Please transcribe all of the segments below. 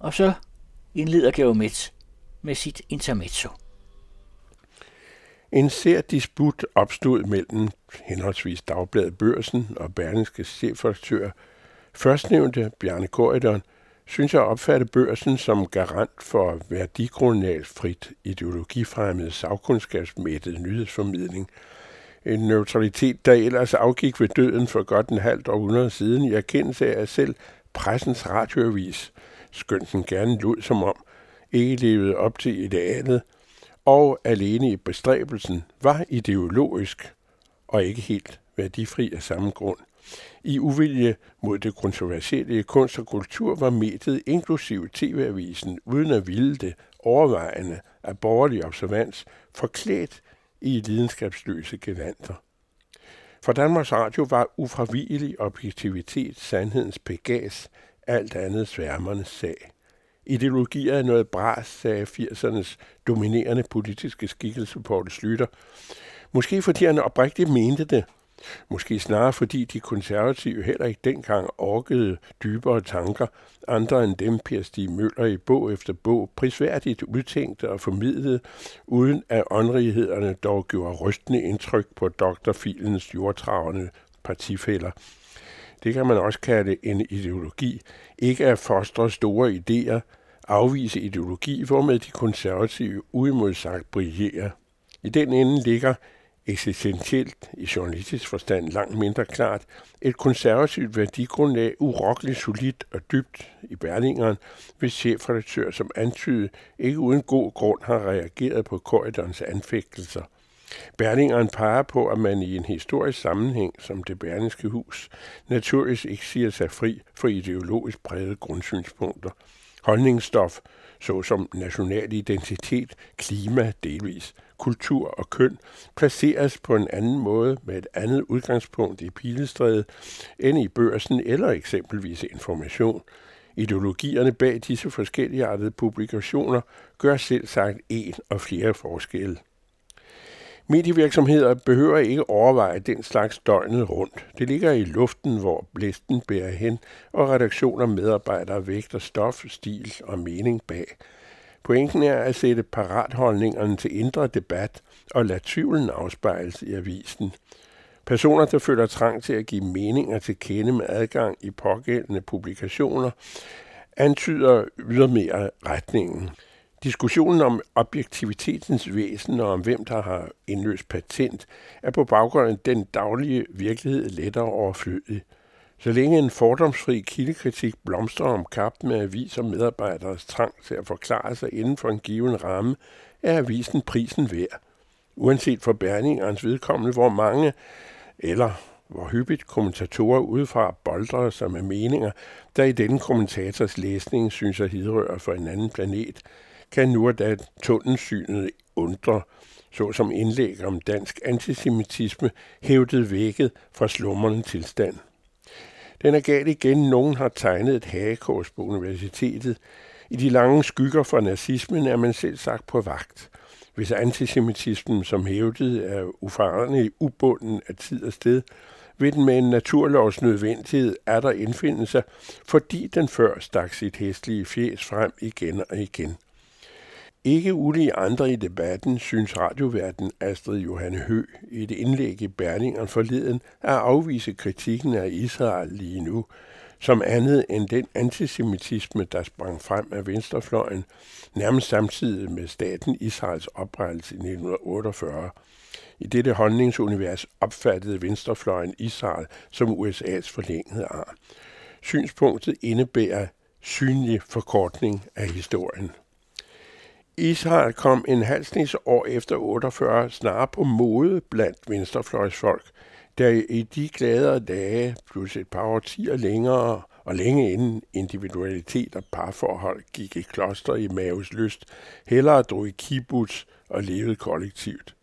Og så indleder Geomets med sit intermezzo. En sær disput opstod mellem henholdsvis Dagbladet Børsen og Berlingske chefredaktør. Førstnævnte Bjarne Korydon synes jeg opfatte børsen som garant for værdigrundlagsfrit frit ideologifremmet sagkundskabsmættet nyhedsformidling. En neutralitet, der ellers afgik ved døden for godt en halvt århundrede siden i erkendelse af, selv pressens radioavis, skønt den gerne lod som om, ikke levede op til idealet, og alene i bestræbelsen var ideologisk og ikke helt værdifri af samme grund. I uvilje mod det kontroversielle kunst og kultur var mediet inklusive TV-avisen, uden at ville det, overvejende af borgerlig observans, forklædt i lidenskabsløse gevanter. For Danmarks Radio var ufravigelig objektivitet sandhedens pegas, alt andet sværmernes sag. Ideologier er noget bras, sagde 80'ernes dominerende politiske skikkelse på Slytter. Måske fordi han oprigtigt mente det, Måske snarere fordi de konservative heller ikke dengang orkede dybere tanker, andre end dem Per Stig Møller i bog efter bog prisværdigt udtænkte og formidlede, uden at åndrighederne dog gjorde rystende indtryk på Dr. Filens jordtravende partifælder. Det kan man også kalde en ideologi. Ikke at fostre store idéer, afvise ideologi, hvormed de konservative uimodsagt brillerer. I den ende ligger eksistentielt i journalistisk forstand langt mindre klart, et konservativt værdigrundlag urokkeligt solidt og dybt i Berlingeren, hvis chefredaktør som antydet ikke uden god grund har reageret på korridorens anfægtelser. Berlingeren peger på, at man i en historisk sammenhæng som det berlingske hus naturligvis ikke siger sig fri for ideologisk brede grundsynspunkter. Holdningsstof, såsom national identitet, klima delvis, kultur og køn placeres på en anden måde med et andet udgangspunkt i pilestrædet end i børsen eller eksempelvis information. Ideologierne bag disse forskelligartede publikationer gør selv sagt en og flere forskelle. Medievirksomheder behøver ikke overveje den slags døgnet rundt. Det ligger i luften, hvor blæsten bærer hen, og redaktioner og medarbejdere vægter stof, stil og mening bag. Pointen er at sætte paratholdningerne til indre debat og lade tvivlen afspejles i avisen. Personer, der føler trang til at give meninger til kende med adgang i pågældende publikationer, antyder ydermere retningen. Diskussionen om objektivitetens væsen og om hvem, der har indløst patent, er på baggrund af den daglige virkelighed lettere overflødig. Så længe en fordomsfri kildekritik blomstrer om kap med aviser medarbejderes trang til at forklare sig inden for en given ramme, er avisen prisen værd. Uanset for Berningerens vedkommende, hvor mange eller hvor hyppigt kommentatorer udefra boldrer sig med meninger, der i denne kommentators læsning synes at hidrøre for en anden planet, kan nu og da tunnelsynet undre, såsom indlæg om dansk antisemitisme hævdet vækket fra slummerende tilstand. Den er galt igen. Nogen har tegnet et hagekors på universitetet. I de lange skygger fra nazismen er man selv sagt på vagt. Hvis antisemitismen, som hævdet, er uforanderlig ubunden af tid og sted, vil den med en naturlovs nødvendighed er der indfinde sig, fordi den før stak sit hestlige fjes frem igen og igen. Ikke ulig andre i debatten synes radioverden Astrid Johanne Hø i et indlæg i Berlingeren forleden at afvise kritikken af Israel lige nu, som andet end den antisemitisme, der sprang frem af venstrefløjen, nærmest samtidig med staten Israels oprettelse i 1948. I dette holdningsunivers opfattede venstrefløjen Israel som USA's forlængede arm. Synspunktet indebærer synlig forkortning af historien. Israel kom en halv år efter 48 snarere på mode blandt venstrefløjsfolk, der i de gladere dage, plus et par årtier længere og længe inden individualitet og parforhold gik i kloster i Maves lyst, hellere drog i kibbutz og levede kollektivt.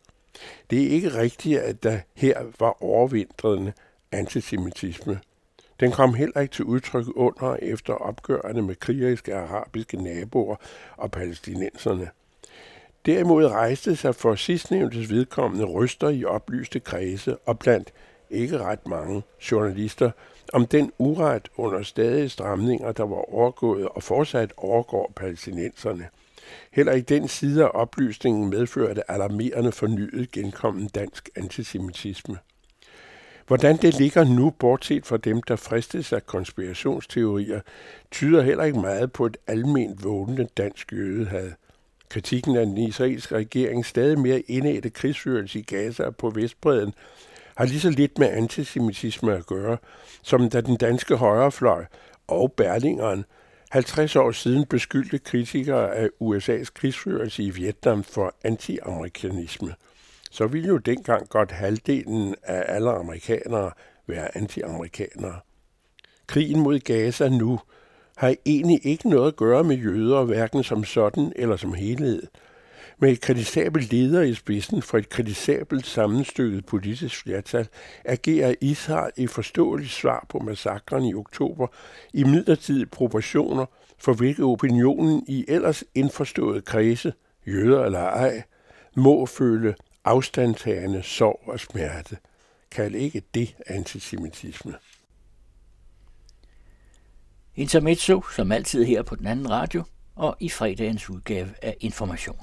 Det er ikke rigtigt, at der her var overvintrende antisemitisme. Den kom heller ikke til udtryk under efter opgørende med krigeriske arabiske naboer og palæstinenserne. Derimod rejste sig for sidstnævntes vedkommende ryster i oplyste kredse og blandt ikke ret mange journalister, om den uret under stadige stramninger, der var overgået og fortsat overgår palæstinenserne. Heller i den side af oplysningen medførte alarmerende fornyet genkommen dansk antisemitisme. Hvordan det ligger nu, bortset fra dem, der fristes af konspirationsteorier, tyder heller ikke meget på et alment vågnende dansk jødehad. Kritikken af den israelske regering stadig mere indædte krigsførelse i Gaza og på Vestbreden har lige så lidt med antisemitisme at gøre, som da den danske højrefløj og Berlingeren 50 år siden beskyldte kritikere af USA's krigsførelse i Vietnam for anti-amerikanisme. Så ville jo dengang godt halvdelen af alle amerikanere være anti-amerikanere. Krigen mod Gaza nu har egentlig ikke noget at gøre med jøder, hverken som sådan eller som helhed – med et kritisabelt leder i spidsen for et kritisabelt sammenstykket politisk flertal, agerer Israel i forståeligt svar på massakren i oktober i midlertidige proportioner, for hvilke opinionen i ellers indforståede kredse, jøder eller ej, må føle afstandtagende sorg og smerte. Kald ikke det antisemitisme. Intermezzo, som altid her på den anden radio, og i fredagens udgave af Information.